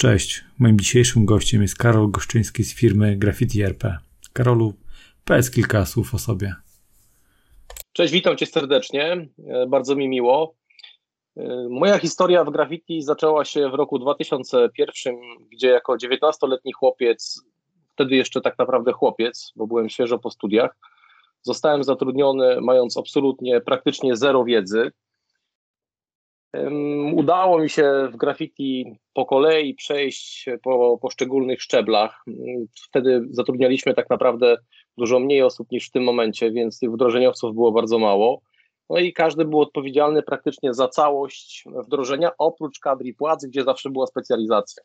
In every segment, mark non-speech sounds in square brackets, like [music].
Cześć, moim dzisiejszym gościem jest Karol Goszczyński z firmy Graffiti RP. Karolu, powiedz kilka słów o sobie. Cześć, witam Cię serdecznie, e, bardzo mi miło. E, moja historia w graffiti zaczęła się w roku 2001, gdzie jako 19-letni chłopiec, wtedy jeszcze tak naprawdę chłopiec, bo byłem świeżo po studiach, zostałem zatrudniony mając absolutnie praktycznie zero wiedzy Udało mi się w graffiti po kolei przejść po poszczególnych szczeblach. Wtedy zatrudnialiśmy tak naprawdę dużo mniej osób niż w tym momencie, więc tych wdrożeniowców było bardzo mało. No i każdy był odpowiedzialny praktycznie za całość wdrożenia, oprócz kadry i płac, gdzie zawsze była specjalizacja.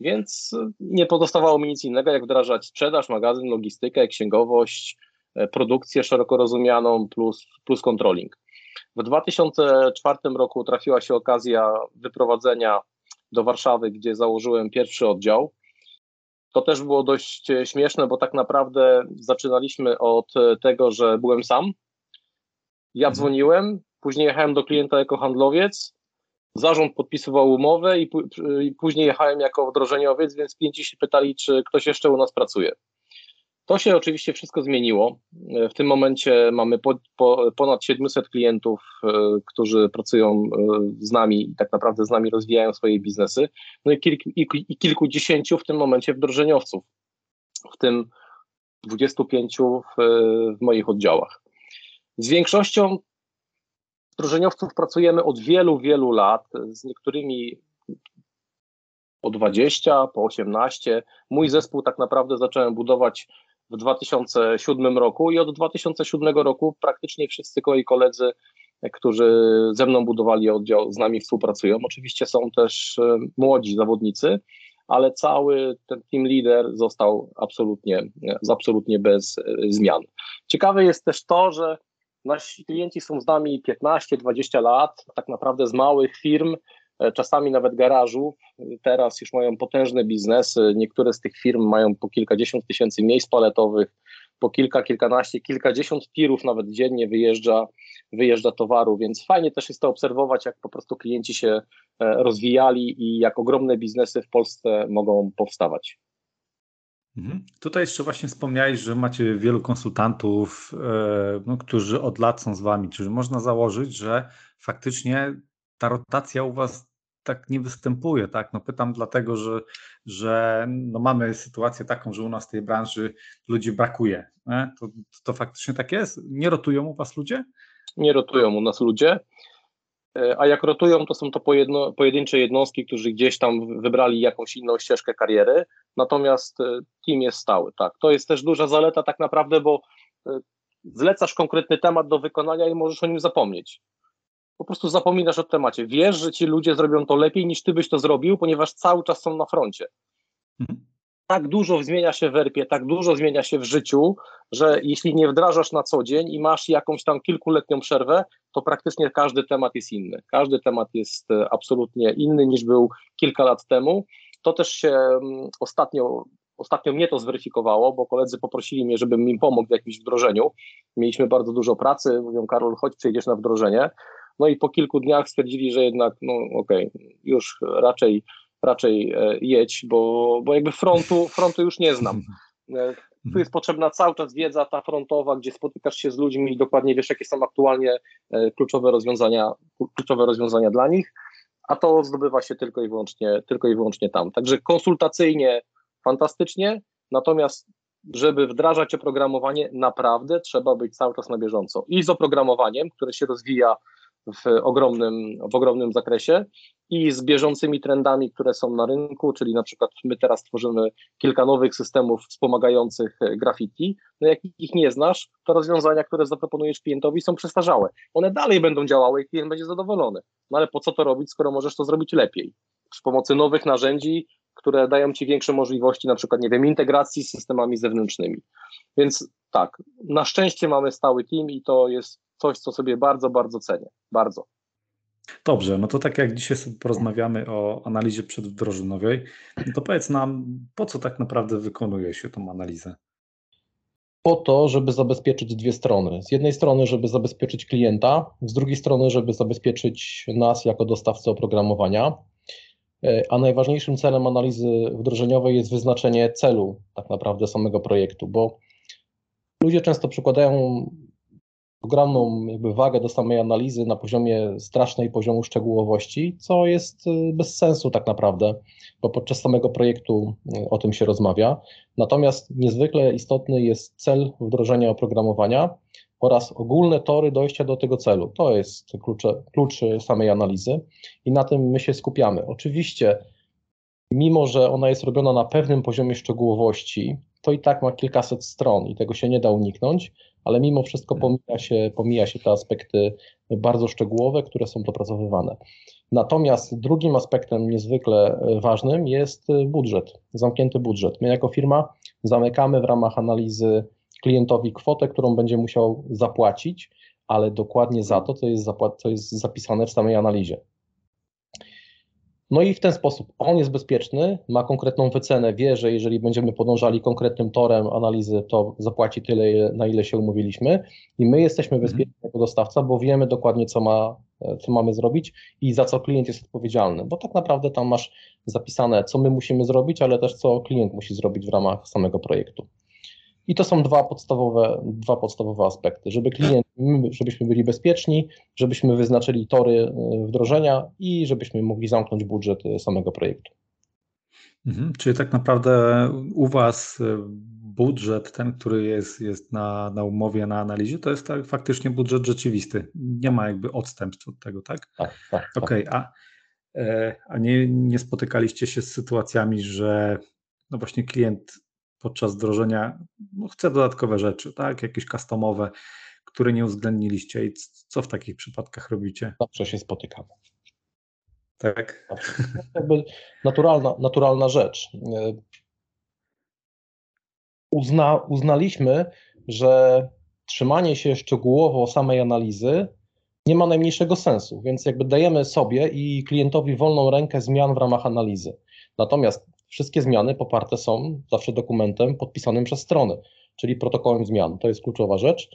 Więc nie pozostawało mi nic innego, jak wdrażać sprzedaż, magazyn, logistykę, księgowość, e, produkcję szeroko rozumianą plus, plus controlling. W 2004 roku trafiła się okazja wyprowadzenia do Warszawy, gdzie założyłem pierwszy oddział. To też było dość śmieszne, bo tak naprawdę zaczynaliśmy od tego, że byłem sam. Ja mhm. dzwoniłem, później jechałem do klienta jako handlowiec, zarząd podpisywał umowę i, i później jechałem jako wdrożeniowiec, więc klienci się pytali, czy ktoś jeszcze u nas pracuje. To się oczywiście wszystko zmieniło. W tym momencie mamy po, po, ponad 700 klientów, e, którzy pracują e, z nami i tak naprawdę z nami rozwijają swoje biznesy. No i, kilk, i, i kilkudziesięciu w tym momencie wdrożeniowców, w tym 25 w, w moich oddziałach. Z większością wdrożeniowców pracujemy od wielu, wielu lat, z niektórymi po 20, po 18. Mój zespół tak naprawdę zacząłem budować w 2007 roku i od 2007 roku praktycznie wszyscy moi koledzy, którzy ze mną budowali oddział, z nami współpracują. Oczywiście są też e, młodzi zawodnicy, ale cały ten team leader został absolutnie, absolutnie bez e, zmian. Ciekawe jest też to, że nasi klienci są z nami 15-20 lat, tak naprawdę z małych firm, E, czasami nawet garażów. Teraz już mają potężne biznesy. Niektóre z tych firm mają po kilkadziesiąt tysięcy miejsc paletowych, po kilka, kilkanaście, kilkadziesiąt tirów nawet dziennie wyjeżdża, wyjeżdża towaru, więc fajnie też jest to obserwować, jak po prostu klienci się e, rozwijali i jak ogromne biznesy w Polsce mogą powstawać. Mhm. Tutaj jeszcze właśnie wspomniałeś, że macie wielu konsultantów, e, no, którzy od lat są z wami, czyli można założyć, że faktycznie ta rotacja u Was tak nie występuje, tak? No pytam dlatego, że, że no mamy sytuację taką, że u nas w tej branży ludzi brakuje. To, to faktycznie tak jest? Nie rotują u Was ludzie? Nie rotują u nas ludzie. E, a jak rotują, to są to pojedno, pojedyncze jednostki, którzy gdzieś tam wybrali jakąś inną ścieżkę kariery, natomiast e, team jest stały. Tak. To jest też duża zaleta tak naprawdę, bo e, zlecasz konkretny temat do wykonania i możesz o nim zapomnieć po prostu zapominasz o temacie. Wiesz, że ci ludzie zrobią to lepiej niż ty byś to zrobił, ponieważ cały czas są na froncie. Mhm. Tak dużo zmienia się w erpie, tak dużo zmienia się w życiu, że jeśli nie wdrażasz na co dzień i masz jakąś tam kilkuletnią przerwę, to praktycznie każdy temat jest inny. Każdy temat jest e, absolutnie inny niż był kilka lat temu. To też się mm, ostatnio Ostatnio mnie to zweryfikowało, bo koledzy poprosili mnie, żebym im pomógł w jakimś wdrożeniu. Mieliśmy bardzo dużo pracy, mówią Karol, chodź, przyjdziesz na wdrożenie. No i po kilku dniach stwierdzili, że jednak, no okej, okay, już raczej, raczej e, jedź, bo, bo jakby frontu, frontu już nie znam. E, tu jest potrzebna cały czas wiedza ta frontowa, gdzie spotykasz się z ludźmi i dokładnie wiesz, jakie są aktualnie e, kluczowe rozwiązania, kluczowe rozwiązania dla nich, a to zdobywa się tylko i wyłącznie, tylko i wyłącznie tam. Także konsultacyjnie fantastycznie, natomiast żeby wdrażać oprogramowanie, naprawdę trzeba być cały czas na bieżąco. I z oprogramowaniem, które się rozwija w ogromnym, w ogromnym zakresie i z bieżącymi trendami, które są na rynku, czyli na przykład my teraz tworzymy kilka nowych systemów wspomagających graffiti. No jak ich nie znasz, to rozwiązania, które zaproponujesz klientowi są przestarzałe. One dalej będą działały i klient będzie zadowolony. No ale po co to robić, skoro możesz to zrobić lepiej? Przy pomocy nowych narzędzi, które dają ci większe możliwości, na przykład, nie wiem, integracji z systemami zewnętrznymi. Więc tak, na szczęście mamy stały team i to jest coś, co sobie bardzo, bardzo cenię. Bardzo. Dobrze, no to tak jak dzisiaj sobie porozmawiamy o analizie przedwdrożeniowej, no to powiedz nam, po co tak naprawdę wykonuje się tą analizę? Po to, żeby zabezpieczyć dwie strony. Z jednej strony, żeby zabezpieczyć klienta, z drugiej strony, żeby zabezpieczyć nas jako dostawcę oprogramowania. a najważniejszym celem analizy wdrożeniowej jest wyznaczenie celu tak naprawdę samego projektu, bo ludzie często przykładają ogromną jakby wagę do samej analizy na poziomie strasznej poziomu szczegółowości, co jest y, bez sensu tak naprawdę, bo podczas samego projektu y, o tym się rozmawia. Natomiast niezwykle istotny jest cel wdrożenia oprogramowania oraz ogólne tory dojścia do tego celu. To jest klucz, klucz samej analizy i na tym my się skupiamy. Oczywiście, mimo że ona jest robiona na pewnym poziomie szczegółowości, to i tak ma kilkaset stron i tego się nie da uniknąć, ale mimo wszystko mhm. pomija się, pomija się te aspekty bardzo szczegółowe, które są dopracowywane. Natomiast drugim aspektem niezwykle ważnym jest budżet, zamknięty budżet. My jako firma zamykamy w ramach analizy klientowi kwotę, którą będzie musiał zapłacić, ale dokładnie za to, co jest, co jest zapisane w samej analizie. No i w ten sposób on jest bezpieczny, ma konkretną wycenę, wie, że jeżeli będziemy podążali konkretnym torem analizy, to zapłaci tyle, na ile się umówiliśmy i my jesteśmy mhm. bezpieczni jako dostawca, bo wiemy dokładnie, co, ma, co mamy zrobić i za co klient jest odpowiedzialny, bo tak naprawdę tam masz zapisane, co my musimy zrobić, ale też co klient musi zrobić w ramach samego projektu. I to są dwa podstawowe, dwa podstawowe aspekty, żeby klient, żebyśmy byli bezpieczni, żebyśmy wyznaczyli tory e, wdrożenia i żebyśmy mogli zamknąć budżet e, samego projektu. Mhm, czyli tak naprawdę u Was e, budżet, ten, który jest, jest na, na umowie, na analizie, to jest tak faktycznie budżet rzeczywisty. Nie ma jakby odstępstw od tego, tak? Tak, tak. tak. Okej, okay, a, a nie, nie spotykaliście się z sytuacjami, że no właśnie klient podczas wdrożenia no, chce dodatkowe rzeczy, tak? Jakieś customowe, które nie uwzględniliście i co w takich przypadkach robicie? Zawsze się spotykamy. Tak. Jakby naturalna, naturalna rzecz. Uzna, uznaliśmy, że trzymanie się szczegółowo samej analizy nie ma najmniejszego sensu, więc jakby dajemy sobie i klientowi wolną rękę zmian w ramach analizy. Natomiast wszystkie zmiany poparte są zawsze dokumentem podpisanym przez strony, czyli protokołem zmian. To jest kluczowa rzecz.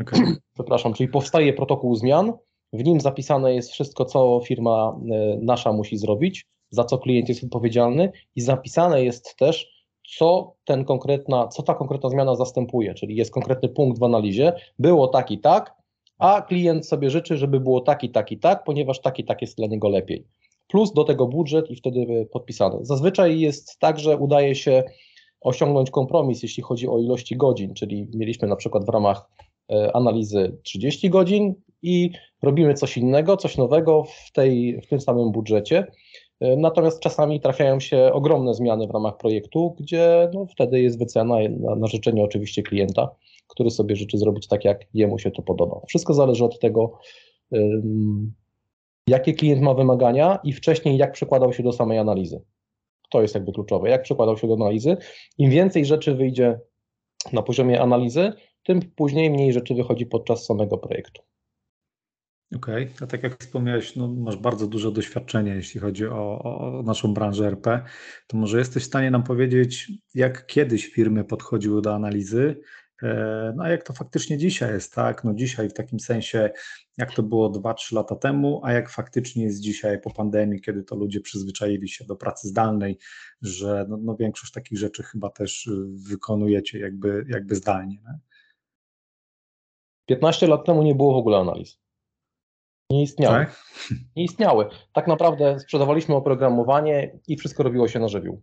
Okay. [clears throat] Przepraszam, czyli powstaje protokół zmian, w nim zapisane jest wszystko, co firma e, nasza musi zrobić, za co klient jest odpowiedzialny i zapisane jest też, co, ten konkretna, co ta konkretna zmiana zastępuje, czyli jest konkretny punkt w analizie, było tak i tak, a klient sobie życzy, żeby było tak i tak i tak, ponieważ tak i tak jest dla niego lepiej plus do tego budżet i wtedy podpisane. Zazwyczaj jest tak, że udaje się osiągnąć kompromis, jeśli chodzi o ilości godzin, czyli mieliśmy na przykład w ramach e, analizy 30 godzin i robimy coś innego, coś nowego w, tej, w tym samym budżecie. E, natomiast czasami trafiają się ogromne zmiany w ramach projektu, gdzie no, wtedy jest wycena na, na życzenie oczywiście klienta, który sobie życzy zrobić tak, jak jemu się to podoba. Wszystko zależy od tego, jakie klient ma wymagania i wcześniej jak przykładał się do samej analizy. To jest jakby kluczowe, jak przykładał się do analizy. Im więcej rzeczy wyjdzie na poziomie analizy, tym później mniej rzeczy wychodzi podczas samego projektu. Okej, okay. a tak jak wspomniałeś, no, masz bardzo duże doświadczenie, jeśli chodzi o, o, naszą branżę RP, to może jesteś w stanie nam powiedzieć, jak kiedyś firmy podchodziły do analizy, no a jak to faktycznie dzisiaj jest, tak? No dzisiaj w takim sensie, jak to było 2-3 lata temu, a jak faktycznie jest dzisiaj po pandemii, kiedy to ludzie przyzwyczaili się do pracy zdalnej, że no, no większość takich rzeczy chyba też y, wykonujecie jakby, jakby zdalnie. Nie? 15 lat temu nie było w ogóle analiz. Nie istniały. Tak? [laughs] Nie istniały. Tak naprawdę sprzedawaliśmy oprogramowanie i wszystko robiło się na żywioł.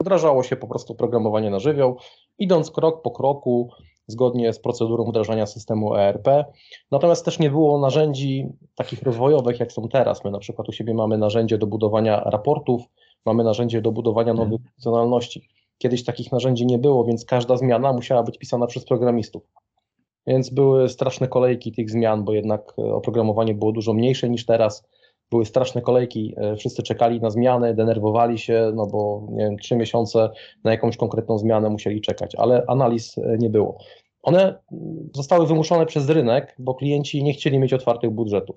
Wdrażało się po prostu programowanie na żywioł, idąc krok po kroku, zgodnie z procedurą wdrażania systemu ERP. Natomiast też nie było narzędzi takich rozwojowych, jak są teraz. My na przykład u siebie mamy narzędzie do budowania raportów, mamy narzędzie do budowania mhm. nowych funkcjonalności. Kiedyś takich narzędzi nie było, więc każda zmiana musiała być pisana przez programistów. Więc były straszne kolejki tych zmian, bo jednak oprogramowanie było dużo mniejsze niż teraz były straszne kolejki, e, wszyscy czekali na zmiany, denerwowali się, no bo nie wiem, trzy miesiące na jakąś konkretną zmianę musieli czekać, ale analiz e, nie było. One zostały wymuszone przez rynek, bo klienci nie chcieli mieć otwartych budżetów.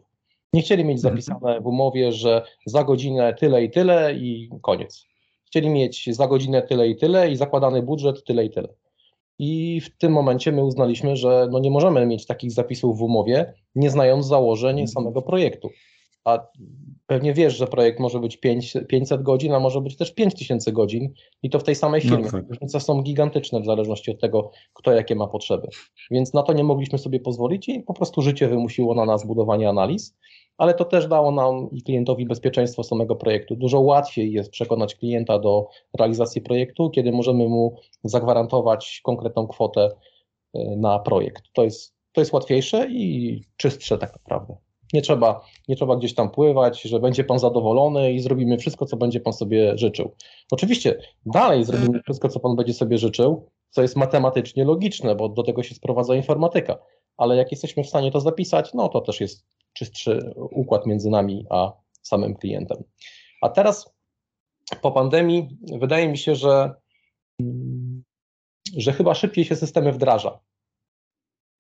Nie chcieli mieć mhm. zapisane w umowie, że za godzinę tyle i tyle i koniec. Chcieli mieć za godzinę tyle i tyle i zakładany budżet tyle i tyle. I w tym momencie my uznaliśmy, że no nie możemy mieć takich zapisów w umowie, nie znając założeń mhm. samego projektu a pewnie wiesz, że projekt może być 5, 500 godzin, a może być też 5000 godzin i to w tej samej no firmie. No tak. Różnice są gigantyczne w zależności od tego, kto jakie ma potrzeby. Więc na to nie mogliśmy sobie pozwolić i po prostu życie wymusiło na nas budowanie analiz, ale to też dało nam i klientowi bezpieczeństwo samego projektu. Dużo łatwiej jest przekonać klienta do realizacji projektu, kiedy możemy mu zagwarantować konkretną kwotę e, na projekt. To jest, to jest łatwiejsze i czystsze tak naprawdę. Nie trzeba, nie trzeba gdzieś tam pływać, że będzie pan zadowolony i zrobimy wszystko, co będzie pan sobie życzył. Oczywiście dalej zrobimy wszystko, co pan będzie sobie życzył, co jest matematycznie logiczne, bo do tego się sprowadza informatyka. Ale jak jesteśmy w stanie to zapisać, no to też jest czystszy układ między nami a samym klientem. A teraz po pandemii wydaje mi się, że, że chyba szybciej się systemy wdraża.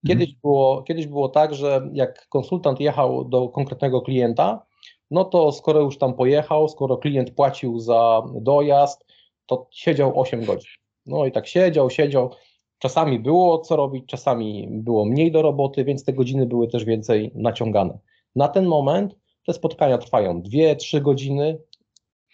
Kiedyś mhm. było, kiedyś było tak, że jak konsultant jechał do konkretnego klienta, no to skoro już tam pojechał, skoro klient płacił za dojazd, to siedział 8 godzin. No i tak siedział, siedział. Czasami było co robić, czasami było mniej do roboty, więc te godziny były też więcej naciągane. Na ten moment te spotkania trwają 2-3 godziny,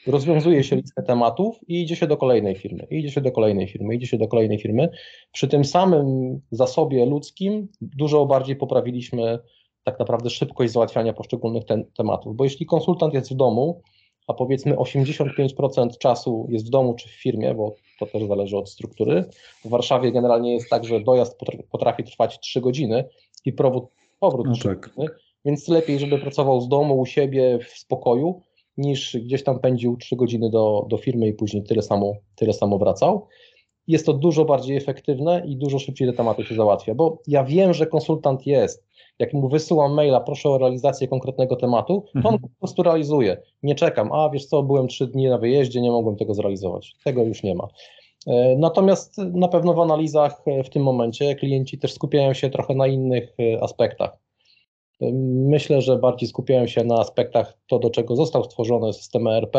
rozwiązuje się listę tematów i idzie się do kolejnej firmy, idzie się do kolejnej firmy, idzie się do kolejnej firmy. Przy tym samym zasobie ludzkim dużo bardziej poprawiliśmy tak naprawdę szybkość załatwiania poszczególnych ten, tematów, bo jeśli konsultant jest w domu, a powiedzmy 85% czasu jest w domu czy w firmie, bo to też zależy od struktury. W Warszawie generalnie jest tak, że dojazd potrafi trwać 3 godziny i powrót, powrót no 3 tak. godziny, więc lepiej, żeby pracował z domu u siebie w spokoju, niż gdzieś tam pędził 3 godziny do, do firmy i później tyle samo, tyle samo wracał. Jest to dużo bardziej efektywne i dużo szybciej te tematy się załatwia, bo ja wiem, że konsultant jest. Jak mu wysyłam maila, proszę o realizację konkretnego tematu, to on mhm. po prostu realizuje. Nie czekam, a wiesz co, byłem trzy dni na wyjeździe, nie mogłem tego zrealizować. Tego już nie ma. E, natomiast na pewno w analizach w tym momencie klienci też skupiają się trochę na innych e, aspektach. Myślę, że bardziej skupiają się na aspektach to, do czego został stworzony system ERP,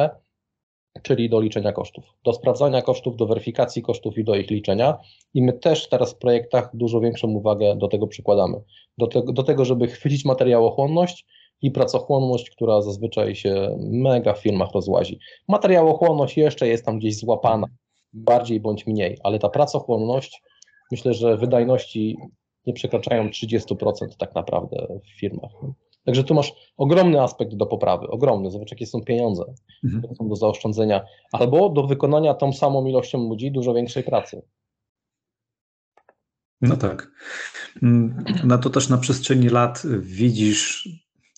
czyli do liczenia kosztów, do sprawdzania kosztów, do weryfikacji kosztów i do ich liczenia. I my też teraz w projektach dużo większą uwagę do tego przykładamy. Do tego, do tego żeby chwycić materiałochłonność i pracochłonność, która zazwyczaj się mega w firmach rozłazi. Materiałochłonność jeszcze jest tam gdzieś złapana, bardziej bądź mniej, ale ta pracochłonność, myślę, że wydajności nie przekraczają 30% tak naprawdę w firmach. Także tu masz ogromny aspekt do poprawy, ogromny. Zobacz, jakie są pieniądze, mhm. które są do zaoszczędzenia, albo do wykonania tą samą ilością ludzi dużo większej pracy. No tak. No to też na przestrzeni lat widzisz,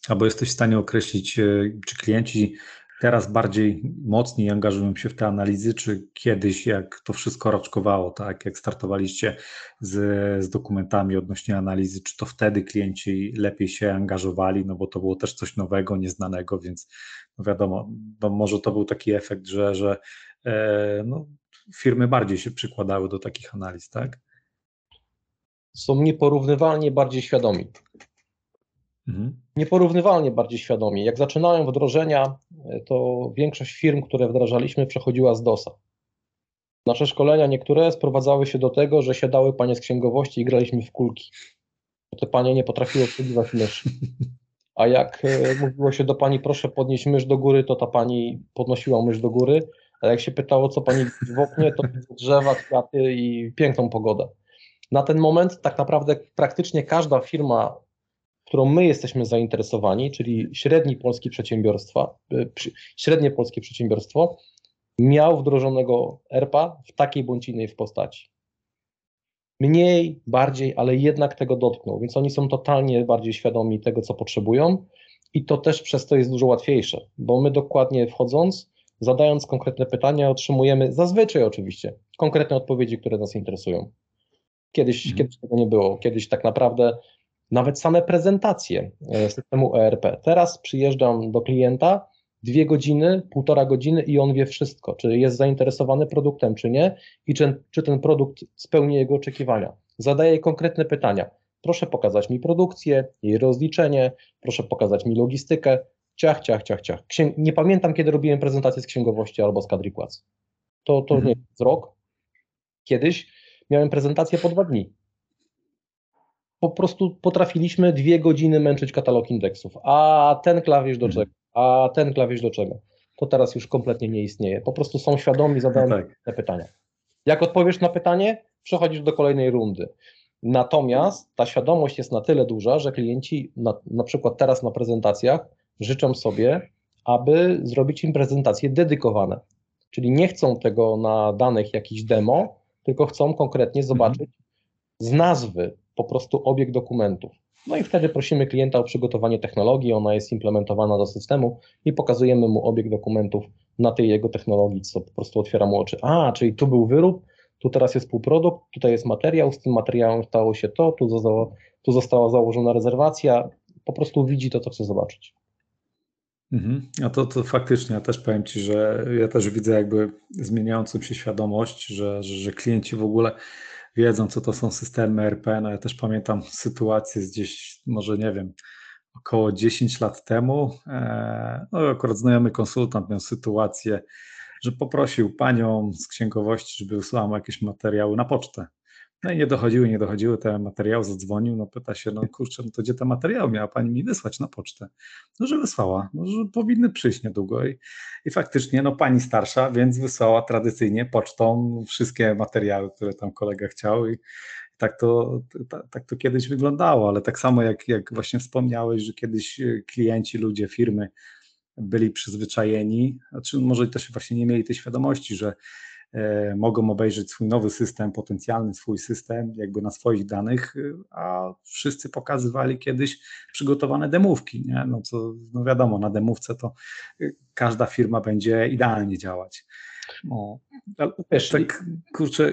albo jesteś w stanie określić, e, czy klienci teraz bardziej mocniej angażują się w te analizy, czy kiedyś, jak to wszystko raczkowało, tak, jak startowaliście z, z dokumentami odnośnie analizy, czy to wtedy klienci lepiej się angażowali, no bo to było też coś nowego, nieznanego, więc no wiadomo, no może to był taki efekt, że, że e, no, firmy bardziej się przykładały do takich analiz, tak? Są nieporównywalnie bardziej świadomi. Mhm. Nieporównywalnie bardziej świadomi. Jak zaczynałem wdrożenia, e, to większość firm, które wdrażaliśmy, przechodziła z DOSa. Nasze szkolenia niektóre sprowadzały się do tego, że siadały panie z księgowości i graliśmy w kulki. Te panie nie potrafiły obsługiwać myszy. A jak e, mówiło się do pani, proszę podnieść mysz do góry, to ta pani podnosiła mysz do góry. A jak się pytało, co pani w oknie, to drzewa, kwiaty i piękną pogodę. Na ten moment tak naprawdę praktycznie każda firma którą my jesteśmy zainteresowani, czyli średni polski przedsiębiorstwa, y, średnie polskie przedsiębiorstwo, miał wdrożonego ERPA w takiej bądź innej w postaci. Mniej, bardziej, ale jednak tego dotknął, więc oni są totalnie bardziej świadomi tego, co potrzebują i to też przez to jest dużo łatwiejsze, bo my dokładnie wchodząc, zadając konkretne pytania, otrzymujemy zazwyczaj oczywiście konkretne odpowiedzi, które nas interesują. Kiedyś, mhm. kiedyś tego nie było. Kiedyś tak naprawdę nawet same prezentacje e, systemu ERP. Teraz przyjeżdżam do klienta, dwie godziny, półtora godziny i on wie wszystko, czy jest zainteresowany produktem, czy nie i czy, czy ten produkt spełni jego oczekiwania. Zadaję konkretne pytania. Proszę pokazać mi produkcję, jej rozliczenie, proszę pokazać mi logistykę. Ciach, ciach, ciach, ciach. nie pamiętam, kiedy robiłem prezentację z księgowości albo z kadry płac. To, to mhm. nie jest rok. Kiedyś miałem prezentację po dwa dni. Po prostu potrafiliśmy dwie godziny męczyć katalog indeksów. A ten klawisz do mhm. czego? A ten klawisz do czego? To teraz już kompletnie nie istnieje. Po prostu są świadomi, zadają no tak. te pytania. Jak odpowiesz na pytanie, przechodzisz do kolejnej rundy. Natomiast ta świadomość jest na tyle duża, że klienci na, na przykład teraz na prezentacjach życzą sobie, aby zrobić im prezentacje dedykowane. Czyli nie chcą tego na danych jakiś demo, tylko chcą konkretnie mhm. zobaczyć z nazwy po prostu obieg dokumentów. No i wtedy prosimy klienta o przygotowanie technologii, ona jest implementowana do systemu i pokazujemy mu obieg dokumentów na tej jego technologii, co po prostu otwiera mu oczy. A, czyli tu był wyrób, tu teraz jest półprodukt, tutaj jest materiał, z tym materiałem stało się to, tu została, tu została założona rezerwacja, po prostu widzi to, co chce zobaczyć. Mhm. A to, to faktycznie, ja też powiem Ci, że ja też widzę jakby zmieniającą się świadomość, że, że, że klienci w ogóle wiedzą, co to są systemy RP. No ja też pamiętam sytuację z gdzieś, może nie wiem, około 10 lat temu. E, no akurat znajomy konsultant miał sytuację, że poprosił panią z księgowości, żeby wysłała mu jakieś materiały na pocztę. No i nie dochodziły, nie dochodziły. Te materiały, zadzwonił, no pyta się, no kurczę, no to gdzie te materiały miała pani mi wysłać na pocztę? No, że wysłała, no, że powinny przyjść niedługo. I, i faktycznie, no pani starsza, więc wysłała tradycyjnie pocztą wszystkie materiały, które tam kolega chciał. I tak to, tak, to kiedyś wyglądało, ale tak samo jak, jak właśnie wspomniałeś, że kiedyś e, klienci, ludzie, firmy byli przyzwyczajeni, znaczy może też właśnie nie mieli tej świadomości, że mogą obejrzeć swój nowy system, potencjalny swój system, jakby na swoich danych, a wszyscy pokazywali kiedyś przygotowane demówki, nie? No co, no wiadomo, na demówce to każda firma będzie idealnie działać. No, wiesz, tak, kurczę,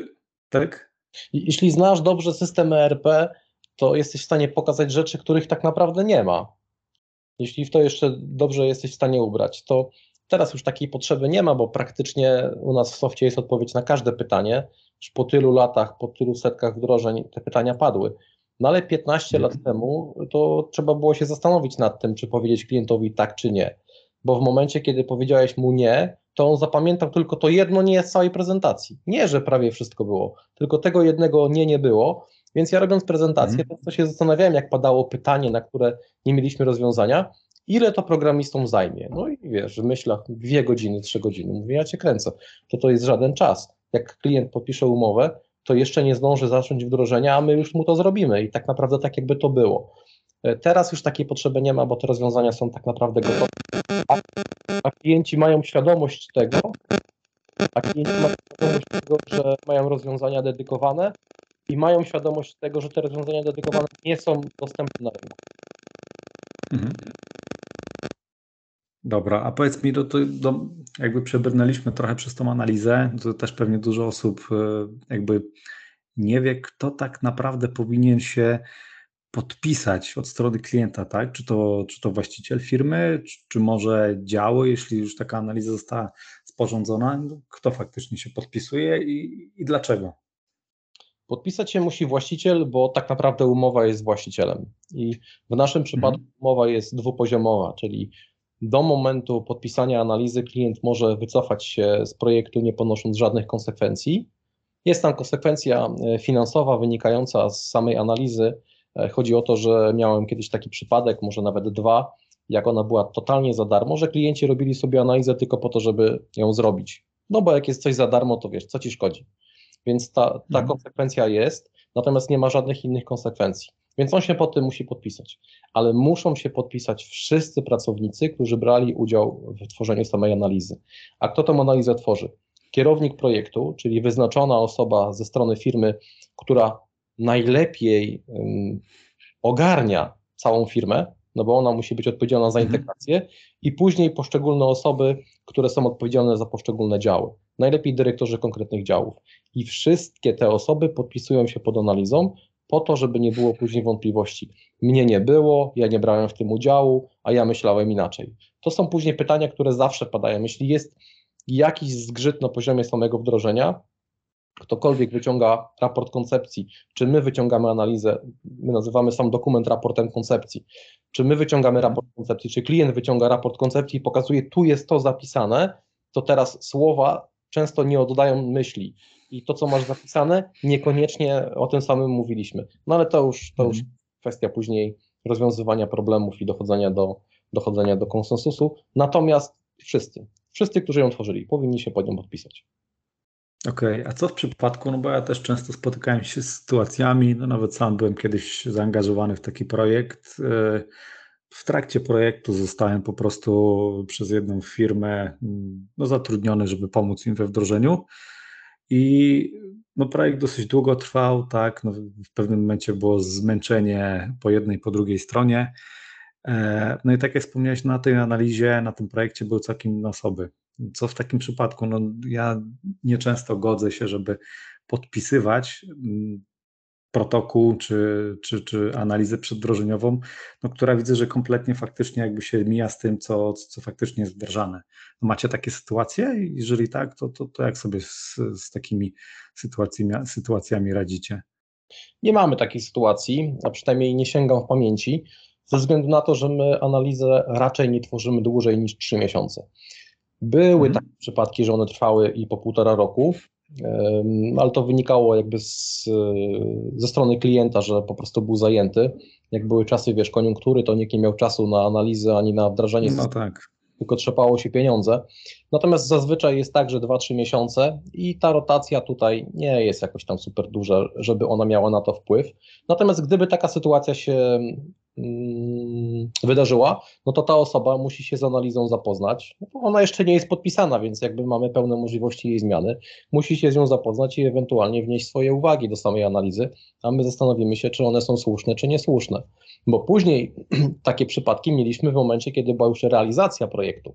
tak? Jeśli znasz dobrze system ERP, to jesteś w stanie pokazać rzeczy, których tak naprawdę nie ma. Jeśli w to jeszcze dobrze jesteś w stanie ubrać, to Teraz już takiej potrzeby nie ma, bo praktycznie u nas w softie jest odpowiedź na każde pytanie. Już po tylu latach, po tylu setkach wdrożeń te pytania padły. No ale 15 lat mhm. temu to trzeba było się zastanowić nad tym, czy powiedzieć klientowi tak, czy nie. Bo w momencie, kiedy powiedziałeś mu nie, to on zapamiętał tylko to jedno nie z całej prezentacji. Nie, że prawie wszystko było, tylko tego jednego nie nie było. Więc ja robiąc prezentację, mm. to się zastanawiałem, jak padało pytanie, na które nie mieliśmy rozwiązania, ile to programistom zajmie? No i wiesz, w myślach dwie godziny, trzy godziny. Mówię, ja cię kręcę. To to jest żaden czas. Jak klient podpisze umowę, to jeszcze nie zdąży zacząć wdrożenia, a my już mu to zrobimy i tak naprawdę tak jakby to było. E, teraz już takiej potrzeby nie ma, bo te rozwiązania są tak naprawdę gotowe. A, a klienci mają świadomość tego, a klienci mają świadomość tego, że mają rozwiązania dedykowane i mają świadomość tego, że te rozwiązania dedykowane nie są dostępne na rynku. Mhm. Dobra, a powiedz mi, to, to jakby przebrnęliśmy trochę przez tą analizę, to też pewnie dużo osób e, jakby nie wie, kto tak naprawdę powinien się podpisać od strony klienta, tak? Czy to, czy to właściciel firmy, czy, czy może działy, jeśli już taka analiza została sporządzona, kto faktycznie się podpisuje i, i dlaczego? Podpisać się musi właściciel, bo tak naprawdę umowa jest właścicielem. I w naszym przypadku mhm. umowa jest dwupoziomowa, czyli do momentu podpisania analizy klient może wycofać się z projektu, nie ponosząc żadnych konsekwencji. Jest tam konsekwencja e, finansowa wynikająca z samej analizy. E, chodzi o to, że miałem kiedyś taki przypadek, może nawet dwa, jak ona była totalnie za darmo, że klienci robili sobie analizę tylko po to, żeby ją zrobić. No bo jak jest coś za darmo, to wiesz, co ci szkodzi. Więc ta, ta mhm. konsekwencja jest, natomiast nie ma żadnych innych konsekwencji. Więc on się pod tym musi podpisać. Ale muszą się podpisać wszyscy pracownicy, którzy brali udział w tworzeniu samej analizy. A kto tę analizę tworzy? Kierownik projektu, czyli wyznaczona osoba ze strony firmy, która najlepiej um, ogarnia całą firmę, no bo ona musi być odpowiedzialna za mhm. integrację, mhm. i później poszczególne osoby, które są odpowiedzialne za poszczególne działy. Najlepiej dyrektorzy konkretnych działów. I wszystkie te osoby podpisują się pod analizą, po to, żeby nie było później wątpliwości. Mnie nie było, ja nie brałem w tym udziału, a ja myślałem inaczej. To są później pytania, które zawsze padają. Jeśli jest jakiś zgrzyt na poziomie samego wdrożenia, ktokolwiek wyciąga raport koncepcji, czy my wyciągamy analizę, my nazywamy sam dokument raportem koncepcji, czy my wyciągamy raport koncepcji, czy klient wyciąga raport koncepcji i pokazuje, tu jest to zapisane, to teraz słowa często nie oddają myśli. I to, co masz zapisane, niekoniecznie o tym samym mówiliśmy. No ale to już, to już mhm. kwestia później rozwiązywania problemów i dochodzenia do, dochodzenia do konsensusu. Natomiast wszyscy, wszyscy, którzy ją tworzyli, powinni się pod nią podpisać. Okej, okay. a co w przypadku, no bo ja też często spotykałem się z sytuacjami, no nawet sam byłem kiedyś zaangażowany w taki projekt. W trakcie projektu zostałem po prostu przez jedną firmę mm, no, zatrudniony, żeby pomóc im we wdrożeniu. I no, projekt dosyć długo trwał, tak. No, w pewnym momencie było zmęczenie po jednej, po drugiej stronie. E, no i tak jak wspomniałeś, na tej analizie, na tym projekcie były całkiem inne osoby. Co w takim przypadku? No, ja nieczęsto godzę się, żeby podpisywać protokół czy, czy, czy analizę przedwdrożeniową, no, która widzę, że kompletnie faktycznie jakby się mija z tym, co, co faktycznie jest wdrażane. No, macie takie sytuacje? Jeżeli tak, to, to, to jak sobie z, z takimi sytuacjami, sytuacjami radzicie? Nie mamy takiej sytuacji, a przynajmniej nie sięgam w pamięci, ze względu na to, że my analizę raczej nie tworzymy dłużej niż 3 miesiące. Były hmm. takie przypadki, że one trwały i po półtora roku, ale to wynikało jakby z, ze strony klienta, że po prostu był zajęty. Jak były czasy, wiesz, koniunktury, to nikt nie miał czasu na analizę ani na wdrażanie. No tak. Tylko trzepało się pieniądze. Natomiast zazwyczaj jest tak, że 2-3 miesiące i ta rotacja tutaj nie jest jakoś tam super duża, żeby ona miała na to wpływ. Natomiast gdyby taka sytuacja się Mm, wydarzyła, no to ta osoba musi się z analizą zapoznać. Ona jeszcze nie jest podpisana, więc jakby mamy pełne możliwości jej zmiany. Musi się z nią zapoznać i ewentualnie wnieść swoje uwagi do samej analizy, a my zastanowimy się, czy one są słuszne, czy niesłuszne. Bo później [clears throat] takie przypadki mieliśmy w momencie, kiedy była już realizacja projektu.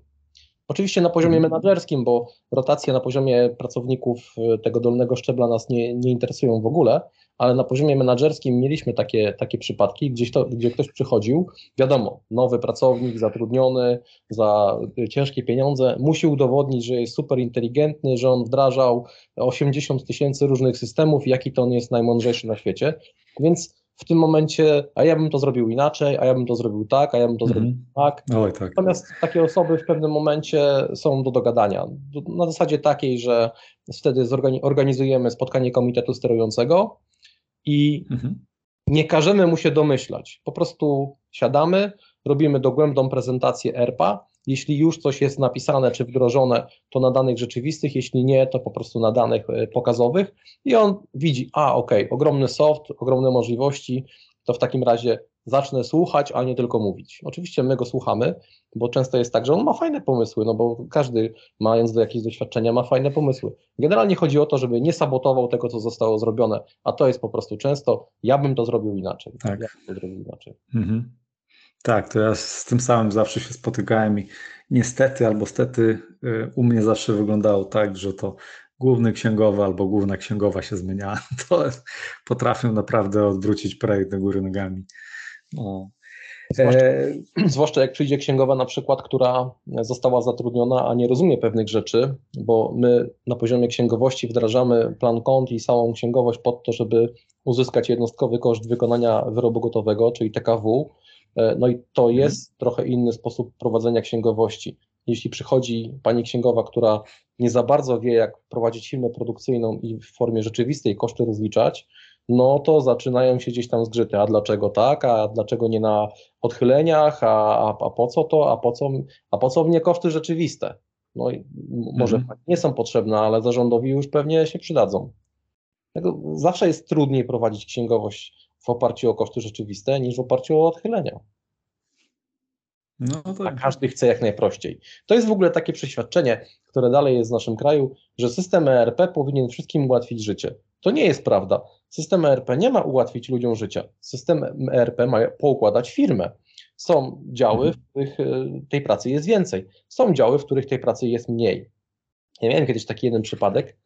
Oczywiście na poziomie mhm. menedżerskim, bo rotacje na poziomie pracowników e, tego dolnego szczebla nas nie, nie interesują w ogóle, ale na poziomie menedżerskim mieliśmy takie, takie przypadki, gdzieś to, gdzie ktoś przychodził, wiadomo, nowy pracownik, zatrudniony za ciężkie pieniądze, musi udowodnić, że jest super inteligentny, że on wdrażał 80 tysięcy różnych systemów, jaki to on jest najmądrzejszy na świecie, więc w tym momencie, a ja bym to zrobił inaczej, a ja bym to zrobił tak, a ja bym to zrobił tak. Oj, tak. Natomiast takie osoby w pewnym momencie są do dogadania. Na zasadzie takiej, że wtedy organizujemy spotkanie komitetu sterującego i mhm. nie każemy mu się domyślać. Po prostu siadamy, robimy dogłębną prezentację ERPA. Jeśli już coś jest napisane czy wdrożone, to na danych rzeczywistych, jeśli nie, to po prostu na danych e, pokazowych i on widzi, a ok, ogromny soft, ogromne możliwości, to w takim razie zacznę słuchać, a nie tylko mówić. Oczywiście my go słuchamy, bo często jest tak, że on ma fajne pomysły, no bo każdy mając do jakieś doświadczenia ma fajne pomysły. Generalnie chodzi o to, żeby nie sabotował tego, co zostało zrobione, a to jest po prostu często, ja bym to zrobił inaczej. Tak. Ja bym to zrobił inaczej. Mhm. Tak, to ja z tym samym zawsze się spotykałem i niestety albo stety y, u mnie zawsze wyglądało tak, że to główny księgowy albo główna księgowa się zmieniała, [laughs] to potrafią naprawdę odwrócić projekt do góry nogami. No. Zwłaszcza, e... [clears throat] zwłaszcza jak przyjdzie księgowa na przykład, która została zatrudniona, a nie rozumie pewnych rzeczy, bo my na poziomie księgowości wdrażamy plan kont i całą księgowość pod to, żeby uzyskać jednostkowy koszt wykonania wyrobu gotowego, czyli TKW. E, no i to mhm. jest trochę inny sposób prowadzenia księgowości. Jeśli przychodzi pani księgowa, która nie za bardzo wie, jak prowadzić firmę produkcyjną i w formie rzeczywistej koszty rozliczać, no to zaczynają się gdzieś tam zgrzyty. A dlaczego tak? A dlaczego nie na odchyleniach? A, a, a po co to? A po co, a po co mnie koszty rzeczywiste? No i może mhm. nie są potrzebne, ale zarządowi już pewnie się przydadzą. Zawsze jest trudniej prowadzić księgowość w oparciu o koszty rzeczywiste niż w oparciu o odchylenia. No. A każdy chce jak najprościej. To jest w ogóle takie przeświadczenie, które dalej jest w naszym kraju, że system ERP powinien wszystkim ułatwić życie. To nie jest prawda. System ERP nie ma ułatwić ludziom życia. System ERP ma poukładać firmę. Są działy, w których e, tej pracy jest więcej. Są działy, w których tej pracy jest mniej. Ja miałem kiedyś taki jeden przypadek,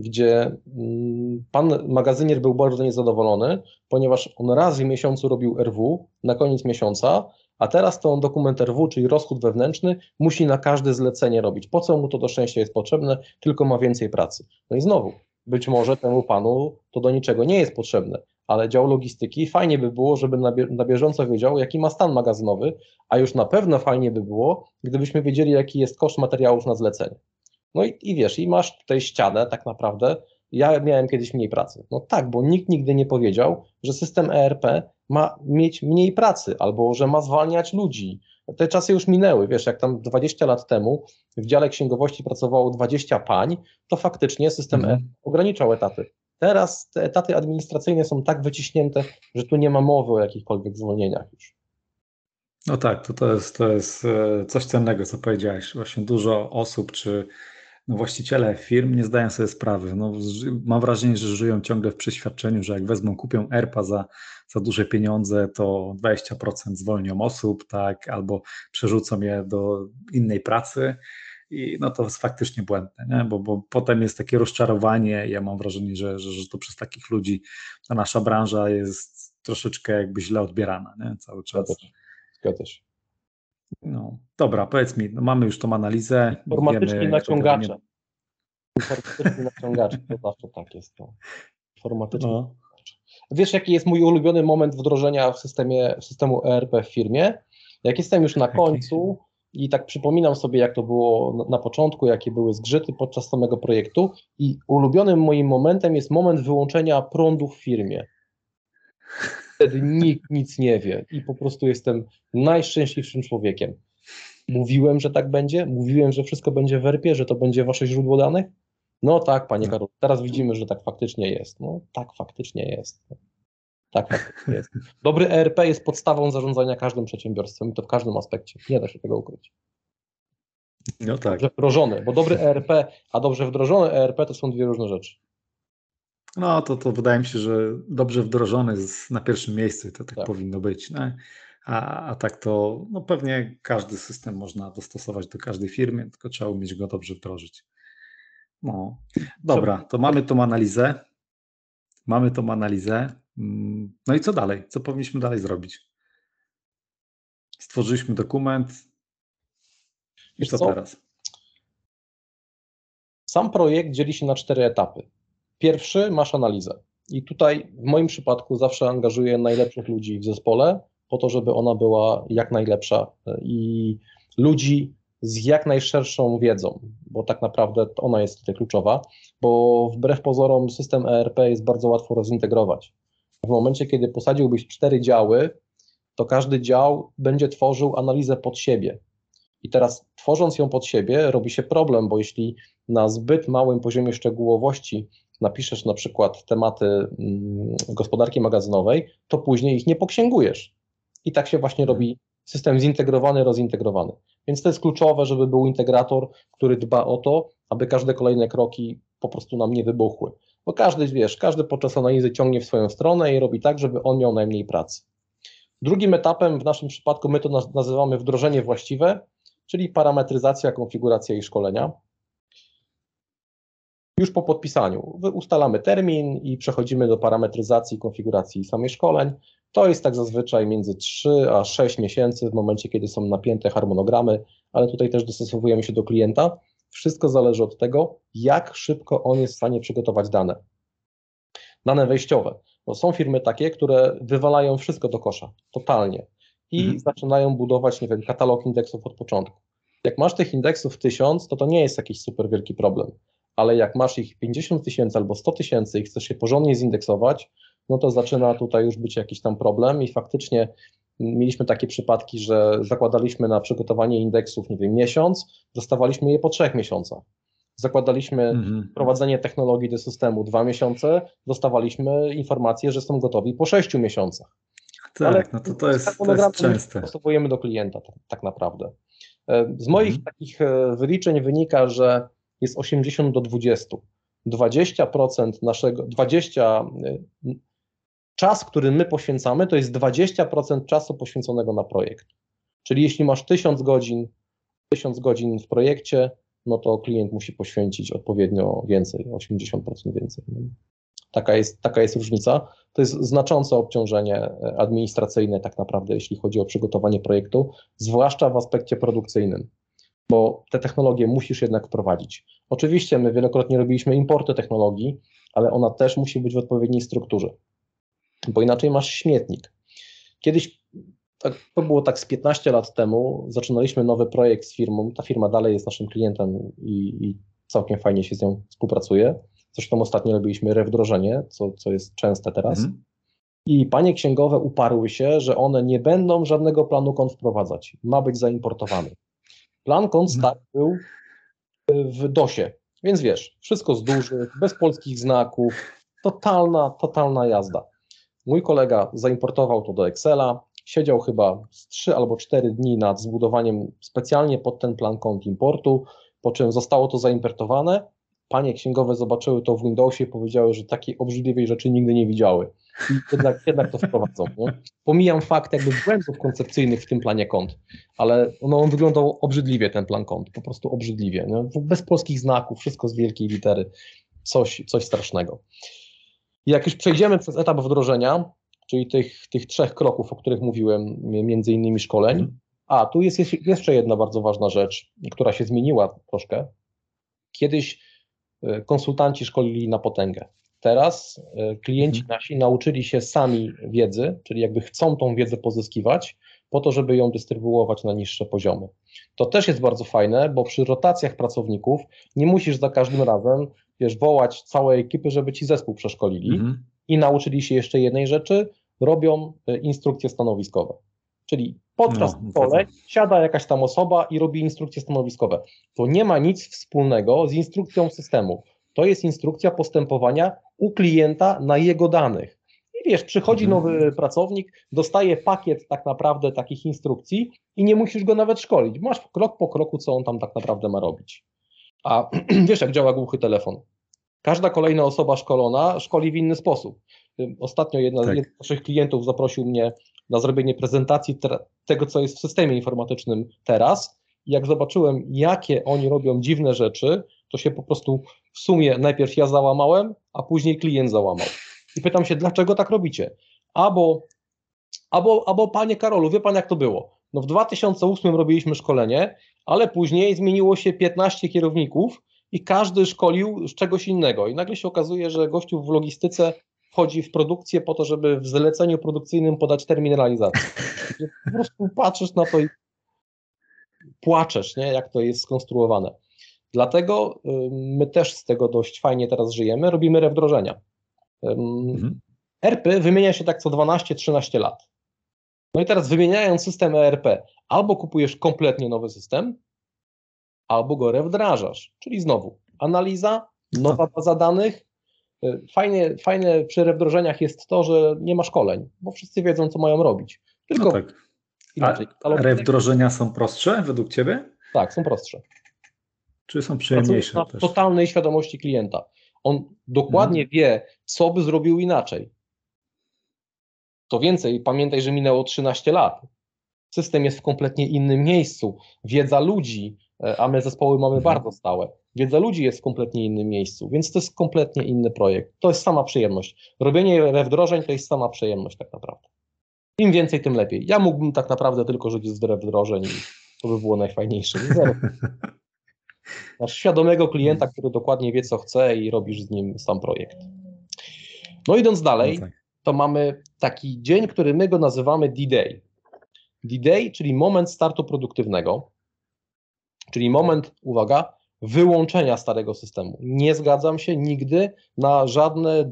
gdzie mm, pan magazynier był bardzo niezadowolony, ponieważ on raz w miesiącu robił RW na koniec miesiąca, a teraz to on dokument RW, czyli rozchód wewnętrzny, musi na każde zlecenie robić. Po co mu to do szczęścia jest potrzebne, tylko ma więcej pracy. No i znowu, być może temu panu to do niczego nie jest potrzebne, ale dział logistyki fajnie by było, żeby na, bie na bieżąco wiedział, jaki ma stan magazynowy, a już na pewno fajnie by było, gdybyśmy wiedzieli, jaki jest koszt materiałów na zlecenie. No i, i wiesz, i masz tutaj ścianę tak naprawdę ja miałem kiedyś mniej pracy. No tak, bo nikt nigdy nie powiedział, że system ERP ma mieć mniej pracy albo że ma zwalniać ludzi. Te czasy już minęły, wiesz, jak tam 20 lat temu w dziale księgowości pracowało 20 pań, to faktycznie system mhm. ERP ograniczał etaty. Teraz te etaty administracyjne są tak wyciśnięte, że tu nie ma mowy o jakichkolwiek zwolnieniach już. No tak, to, to, jest, to jest e, coś cennego, co powiedziałeś. Właśnie dużo osób czy no właściciele firm nie zdają sobie sprawy. No, mam wrażenie, że żyją ciągle w przeświadczeniu, że jak wezmą, kupią ERPA za, za duże pieniądze, to 20% zwolnią osób, tak, albo przerzucą je do innej pracy. I no to jest faktycznie błędne, nie? Bo, bo potem jest takie rozczarowanie. Ja mam wrażenie, że, że, że to przez takich ludzi ta nasza branża jest troszeczkę jakby źle odbierana nie? cały czas. Zgadza się. No, dobra, powiedz mi, no mamy już tą analizę. Informatyczni naciągacze. Informatyczni naciągacze, to zawsze tak jest. To. Informatyczni no. Wiesz, jaki jest mój ulubiony moment wdrożenia w systemie w systemu ERP w firmie? Jak jestem już na końcu i tak przypominam sobie, jak to było na początku, jakie były zgrzyty podczas samego projektu i ulubionym moim momentem jest moment wyłączenia prądu w firmie wtedy nikt nic nie wie i po prostu jestem najszczęśliwszym człowiekiem. Mówiłem, że tak będzie, mówiłem, że wszystko będzie w ERP, że to będzie wasze źródło danych. No tak, panie Karol, teraz widzimy, że tak faktycznie jest. No tak faktycznie jest. Tak faktycznie jest. Dobry ERP jest podstawą zarządzania każdym przedsiębiorstwem i to w każdym aspekcie. Nie da się tego ukryć. No tak. Dobrze wdrożony, bo dobry ERP, a dobrze wdrożony ERP to są dwie różne rzeczy. No to, to wydaje mi się, że dobrze wdrożony jest na pierwszym miejscu i to tak, tak. powinno być. No. A, a tak to no pewnie każdy system można dostosować do każdej firmy, tylko trzeba umieć go dobrze wdrożyć. No, dobra, to mamy tą analizę. Mamy tą analizę. Mm, no i co dalej? Co powinniśmy dalej zrobić? Stworzyliśmy dokument. I co, co teraz? Sam projekt dzieli się na cztery etapy. Pierwszy masz analizę. I tutaj w moim przypadku zawsze angażuję najlepszych ludzi w zespole, po to, żeby ona była jak najlepsza i ludzi z jak najszerszą wiedzą, bo tak naprawdę ona jest tutaj kluczowa, bo wbrew pozorom system ERP jest bardzo łatwo rozintegrować. W momencie, kiedy posadziłbyś cztery działy, to każdy dział będzie tworzył analizę pod siebie. I teraz tworząc ją pod siebie, robi się problem, bo jeśli na zbyt małym poziomie szczegółowości napiszesz na przykład tematy mm, gospodarki magazynowej, to później ich nie poksięgujesz. I tak się właśnie robi system zintegrowany, rozintegrowany. Więc to jest kluczowe, żeby był integrator, który dba o to, aby każde kolejne kroki po prostu nam nie wybuchły. Bo każdy, wiesz, każdy podczas analizy ciągnie w swoją stronę i robi tak, żeby on miał najmniej pracy. Drugim etapem w naszym przypadku my to nazywamy wdrożenie właściwe, czyli parametryzacja, konfiguracja i szkolenia już po podpisaniu. Ustalamy termin i przechodzimy do parametryzacji konfiguracji samych szkoleń. To jest tak zazwyczaj między 3 a 6 miesięcy w momencie, kiedy są napięte harmonogramy, ale tutaj też dostosowujemy się do klienta. Wszystko zależy od tego, jak szybko on jest w stanie przygotować dane. Dane wejściowe. No są firmy takie, które wywalają wszystko do kosza, totalnie, i mhm. zaczynają budować, nie wiem, katalog indeksów od początku. Jak masz tych indeksów tysiąc, to to nie jest jakiś super wielki problem ale jak masz ich 50 tysięcy albo 100 tysięcy i chcesz się porządnie zindeksować, no to zaczyna tutaj już być jakiś tam problem i faktycznie mieliśmy takie przypadki, że zakładaliśmy na przygotowanie indeksów, nie wiem, miesiąc, dostawaliśmy je po trzech miesiącach. Zakładaliśmy mhm. prowadzenie technologii do systemu dwa miesiące, dostawaliśmy informację, że są gotowi po sześciu miesiącach. Tak, Ale no to, to jest, to jest częste. Dostosowujemy do klienta tak, tak naprawdę. E, z moich mhm. takich e, wyliczeń wynika, że jest 80 do 20. 20% naszego, 20 y, czas, który my poświęcamy, to jest 20% czasu poświęconego na projekt. Czyli jeśli masz 1000 godzin, 1000 godzin w projekcie, no to klient musi poświęcić odpowiednio więcej, 80% więcej. Taka jest, taka jest różnica. To jest znaczące obciążenie administracyjne, tak naprawdę, jeśli chodzi o przygotowanie projektu, zwłaszcza w aspekcie produkcyjnym bo te technologie musisz jednak wprowadzić. Oczywiście my wielokrotnie robiliśmy importy technologii, ale ona też musi być w odpowiedniej strukturze, bo inaczej masz śmietnik. Kiedyś, tak, to było tak z 15 lat temu, zaczynaliśmy nowy projekt z firmą, ta firma dalej jest naszym klientem i, i całkiem fajnie się z nią współpracuje. Zresztą ostatnio robiliśmy rewdrożenie, co, co jest częste teraz. Mhm. I panie księgowe uparły się, że one nie będą żadnego planu kont wprowadzać. Ma być zaimportowany. Plan kont mhm. start był w DOSie, więc wiesz, wszystko z dużych, bez polskich znaków, totalna, totalna jazda. Mój kolega zaimportował to do Excela, siedział chyba z 3 albo 4 dni nad zbudowaniem specjalnie pod ten plan kont importu, po czym zostało to zaimportowane. Panie księgowe zobaczyły to w Windowsie i powiedziały, że takiej obrzydliwej rzeczy nigdy nie widziały. I jednak, jednak to wprowadzą. Nie? Pomijam fakt jakby błędów koncepcyjnych w tym planie kont, ale no, on wyglądał obrzydliwie, ten plan kont, po prostu obrzydliwie. Nie? Bez polskich znaków, wszystko z wielkiej litery, coś, coś strasznego. I jak już przejdziemy przez etap wdrożenia, czyli tych, tych trzech kroków, o których mówiłem, między innymi szkoleń, mhm. a tu jest jeszcze jedna bardzo ważna rzecz, która się zmieniła troszkę. Kiedyś e, konsultanci szkolili na potęgę. Teraz e, klienci mhm. nasi nauczyli się sami wiedzy, czyli jakby chcą tą wiedzę pozyskiwać, po to, żeby ją dystrybuować na niższe poziomy. To też jest bardzo fajne, bo przy rotacjach pracowników nie musisz za każdym razem wiesz, wołać całe ekipy, żeby ci zespół przeszkolili mhm. i nauczyli się jeszcze jednej rzeczy, robią e, instrukcje stanowiskowe. Czyli podczas no, szkoleń siada jakaś tam osoba i robi instrukcje stanowiskowe. To nie ma nic wspólnego z instrukcją systemu. To jest instrukcja postępowania u klienta na jego danych. I wiesz, przychodzi mhm. nowy pracownik, dostaje pakiet tak naprawdę takich instrukcji i nie musisz go nawet szkolić. Masz krok po kroku, co on tam tak naprawdę ma robić. A [clears throat] wiesz, jak działa głuchy telefon. Każda kolejna osoba szkolona szkoli w inny sposób. Ostatnio jedna tak. z naszych klientów zaprosił mnie na zrobienie prezentacji tego, co jest w systemie informatycznym teraz. I jak zobaczyłem, jakie oni robią dziwne rzeczy, to się po prostu w sumie najpierw ja załamałem, a później klient załamał. I pytam się, dlaczego tak robicie? Albo, albo, albo panie Karolu, wie pan jak to było? No w 2008 robiliśmy szkolenie, ale później zmieniło się 15 kierowników i każdy szkolił z czegoś innego. I nagle się okazuje, że gościu w logistyce wchodzi w produkcję po to, żeby w zleceniu produkcyjnym podać termin realizacji. Po prostu patrzysz na to i płaczesz, nie? jak to jest skonstruowane. Dlatego my też z tego dość fajnie teraz żyjemy, robimy rewdrożenia. Mhm. ERP wymienia się tak co 12-13 lat. No i teraz wymieniając system ERP, albo kupujesz kompletnie nowy system, albo go rewdrażasz, czyli znowu analiza, nowa baza danych. Y, fajnie, fajne przy rewdrożeniach jest to, że nie ma szkoleń, bo wszyscy wiedzą, co mają robić. Tylko no tak. inaczej. Rewdrożenia są prostsze według Ciebie? Tak, są prostsze. Czy są przyjemniejsze? Na też? totalnej świadomości klienta. On dokładnie mhm. wie, co by zrobił inaczej. To więcej, pamiętaj, że minęło 13 lat. System jest w kompletnie innym miejscu. Wiedza ludzi, e, a my zespoły mamy mhm. bardzo stałe. Wiedza ludzi jest w kompletnie innym miejscu, więc to jest kompletnie inny projekt. To jest sama przyjemność. Robienie wdrożeń to jest sama przyjemność tak naprawdę. Im więcej, tym lepiej. Ja mógłbym tak naprawdę tylko żyć z wdrożeń i to by było najfajniejsze. [laughs] Masz świadomego klienta, który dokładnie wie, co chce i robisz z nim sam projekt. No idąc dalej, no tak. to mamy taki dzień, który my go nazywamy D-Day. D-Day, czyli moment startu produktywnego, czyli moment, uwaga, wyłączenia starego systemu. Nie zgadzam się nigdy na żadne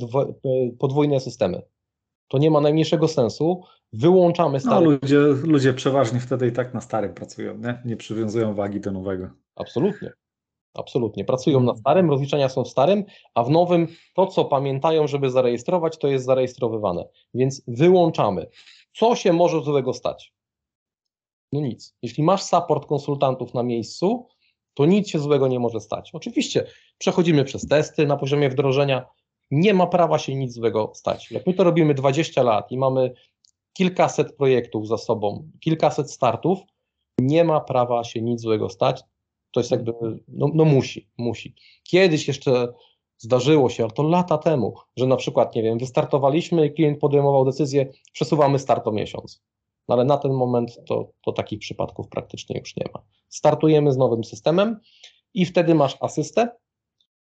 podwójne systemy. To nie ma najmniejszego sensu. Wyłączamy no, stary. No, ludzie, ludzie przeważnie wtedy i tak na starym pracują, nie? nie przywiązują wagi do nowego. Absolutnie. Absolutnie. Pracują na starym, rozliczenia są w starym, a w nowym to, co pamiętają, żeby zarejestrować, to jest zarejestrowywane. Więc wyłączamy. Co się może złego stać? No nic. Jeśli masz support konsultantów na miejscu, to nic się złego nie może stać. Oczywiście przechodzimy przez testy na poziomie wdrożenia. Nie ma prawa się nic złego stać. Jak my to robimy 20 lat i mamy kilkaset projektów za sobą, kilkaset startów, nie ma prawa się nic złego stać. To jest jakby, no, no musi, musi. Kiedyś jeszcze zdarzyło się, ale to lata temu, że na przykład, nie wiem, wystartowaliśmy i klient podejmował decyzję, przesuwamy start o miesiąc. No ale na ten moment to, to takich przypadków praktycznie już nie ma. Startujemy z nowym systemem i wtedy masz asystę.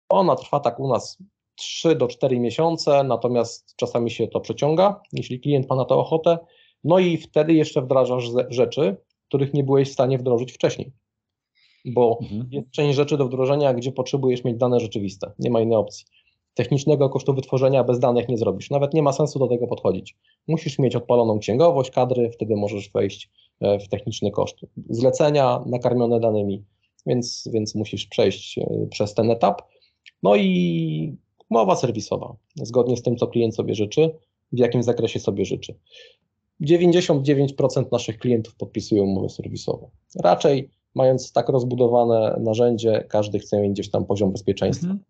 Ona trwa tak u nas 3 do 4 miesiące, natomiast czasami się to przeciąga, jeśli klient ma na to ochotę. No i wtedy jeszcze wdrażasz rzeczy, których nie byłeś w stanie wdrożyć wcześniej bo mhm. jest część rzeczy do wdrożenia, gdzie potrzebujesz mieć dane rzeczywiste. Nie ma innej opcji. technicznego kosztu wytworzenia bez danych nie zrobisz. Nawet nie ma sensu do tego podchodzić. Musisz mieć odpaloną księgowość, kadry, wtedy możesz wejść e, w techniczny koszt. Zlecenia nakarmione danymi, więc, więc musisz przejść e, przez ten etap. No i umowa serwisowa, zgodnie z tym, co klient sobie życzy, w jakim zakresie sobie życzy. 99% naszych klientów podpisują umowy serwisowe. Raczej mając tak rozbudowane narzędzie, każdy chce mieć gdzieś tam poziom bezpieczeństwa. Mhm.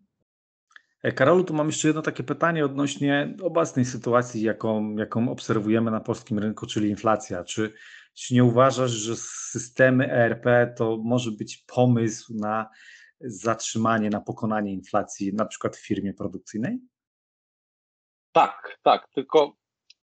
E, Karolu, tu mam jeszcze jedno takie pytanie odnośnie obecnej sytuacji, jaką, jaką obserwujemy na polskim rynku, czyli inflacja. Czy, czy nie uważasz, że systemy ERP to może być pomysł na zatrzymanie, na pokonanie inflacji, na przykład w firmie produkcyjnej? Tak, tak, tylko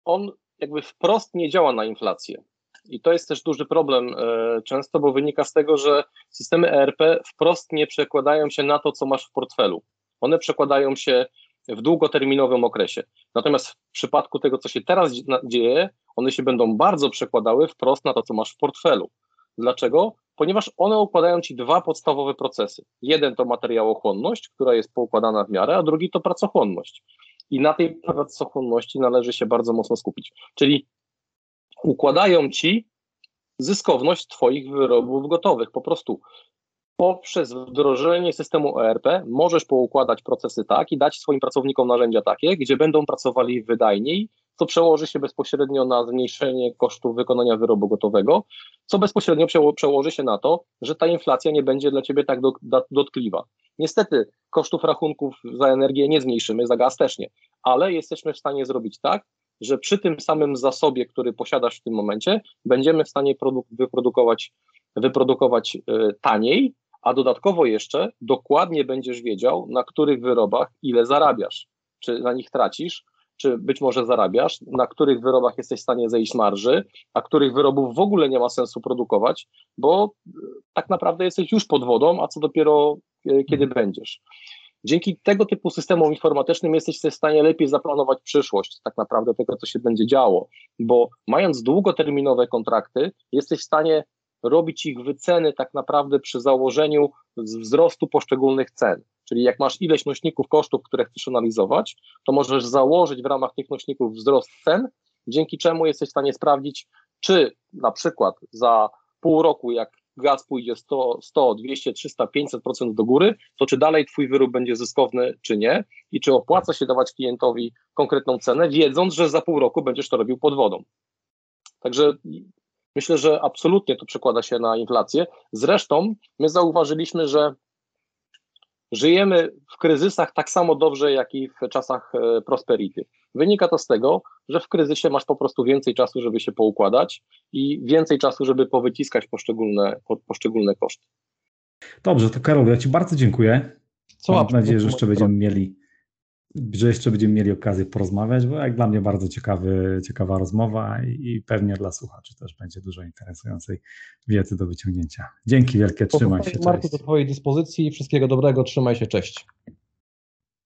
on jakby wprost nie działa na inflację. I to jest też duży problem e, często, bo wynika z tego, że systemy ERP wprost nie przekładają się na to, co masz w portfelu. One przekładają się w długoterminowym okresie. Natomiast w przypadku tego, co się teraz dzieje, one się będą bardzo przekładały wprost na to, co masz w portfelu. Dlaczego? Ponieważ one układają ci dwa podstawowe procesy. Jeden to materiałochłonność, która jest poukładana w miarę, a drugi to pracochłonność. I na tej pracochłonności należy się bardzo mocno skupić. Czyli układają ci zyskowność Twoich wyrobów gotowych. Po prostu poprzez wdrożenie systemu ERP możesz poukładać procesy tak i dać swoim pracownikom narzędzia takie, gdzie będą pracowali wydajniej, co przełoży się bezpośrednio na zmniejszenie kosztów wykonania wyrobu gotowego, co bezpośrednio przełoży się na to, że ta inflacja nie będzie dla ciebie tak dotkliwa. Niestety kosztów rachunków za energię nie zmniejszymy, za gaz też nie, ale jesteśmy w stanie zrobić tak, że przy tym samym zasobie, który posiadasz w tym momencie, będziemy w stanie produk wyprodukować, wyprodukować yy, taniej, a dodatkowo jeszcze dokładnie będziesz wiedział, na których wyrobach ile zarabiasz, czy na nich tracisz, czy być może zarabiasz, na których wyrobach jesteś w stanie zejść marży, a których wyrobów w ogóle nie ma sensu produkować, bo e, tak naprawdę jesteś już pod wodą, a co dopiero e, kiedy będziesz. Dzięki tego typu systemom informatycznym jesteś w stanie lepiej zaplanować przyszłość, tak naprawdę tego, co się będzie działo, bo mając długoterminowe kontrakty, jesteś w stanie robić ich wyceny tak naprawdę przy założeniu wzrostu poszczególnych cen. Czyli jak masz ileś nośników kosztów, które chcesz analizować, to możesz założyć w ramach tych nośników wzrost cen, dzięki czemu jesteś w stanie sprawdzić, czy na przykład za pół roku, jak gaz pójdzie 100, 100 200, 300, 500% do góry, to czy dalej Twój wyrób będzie zyskowny, czy nie, i czy opłaca się dawać klientowi konkretną cenę, wiedząc, że za pół roku będziesz to robił pod wodą. Także myślę, że absolutnie to przekłada się na inflację. Zresztą my zauważyliśmy, że żyjemy w kryzysach tak samo dobrze, jak i w czasach e, prosperity. Wynika to z tego, że w kryzysie masz po prostu więcej czasu, żeby się poukładać i więcej czasu, żeby powyciskać poszczególne, poszczególne koszty. Dobrze, to Karol, ja Ci bardzo dziękuję. Co Mam nadzieję, że jeszcze będziemy mieli że jeszcze będziemy mieli okazję porozmawiać, bo jak dla mnie bardzo ciekawy, ciekawa rozmowa i pewnie dla słuchaczy też będzie dużo interesującej wiedzy do wyciągnięcia. Dzięki wielkie, trzymaj się. Marku, do Twojej dyspozycji, wszystkiego dobrego, trzymaj się, cześć.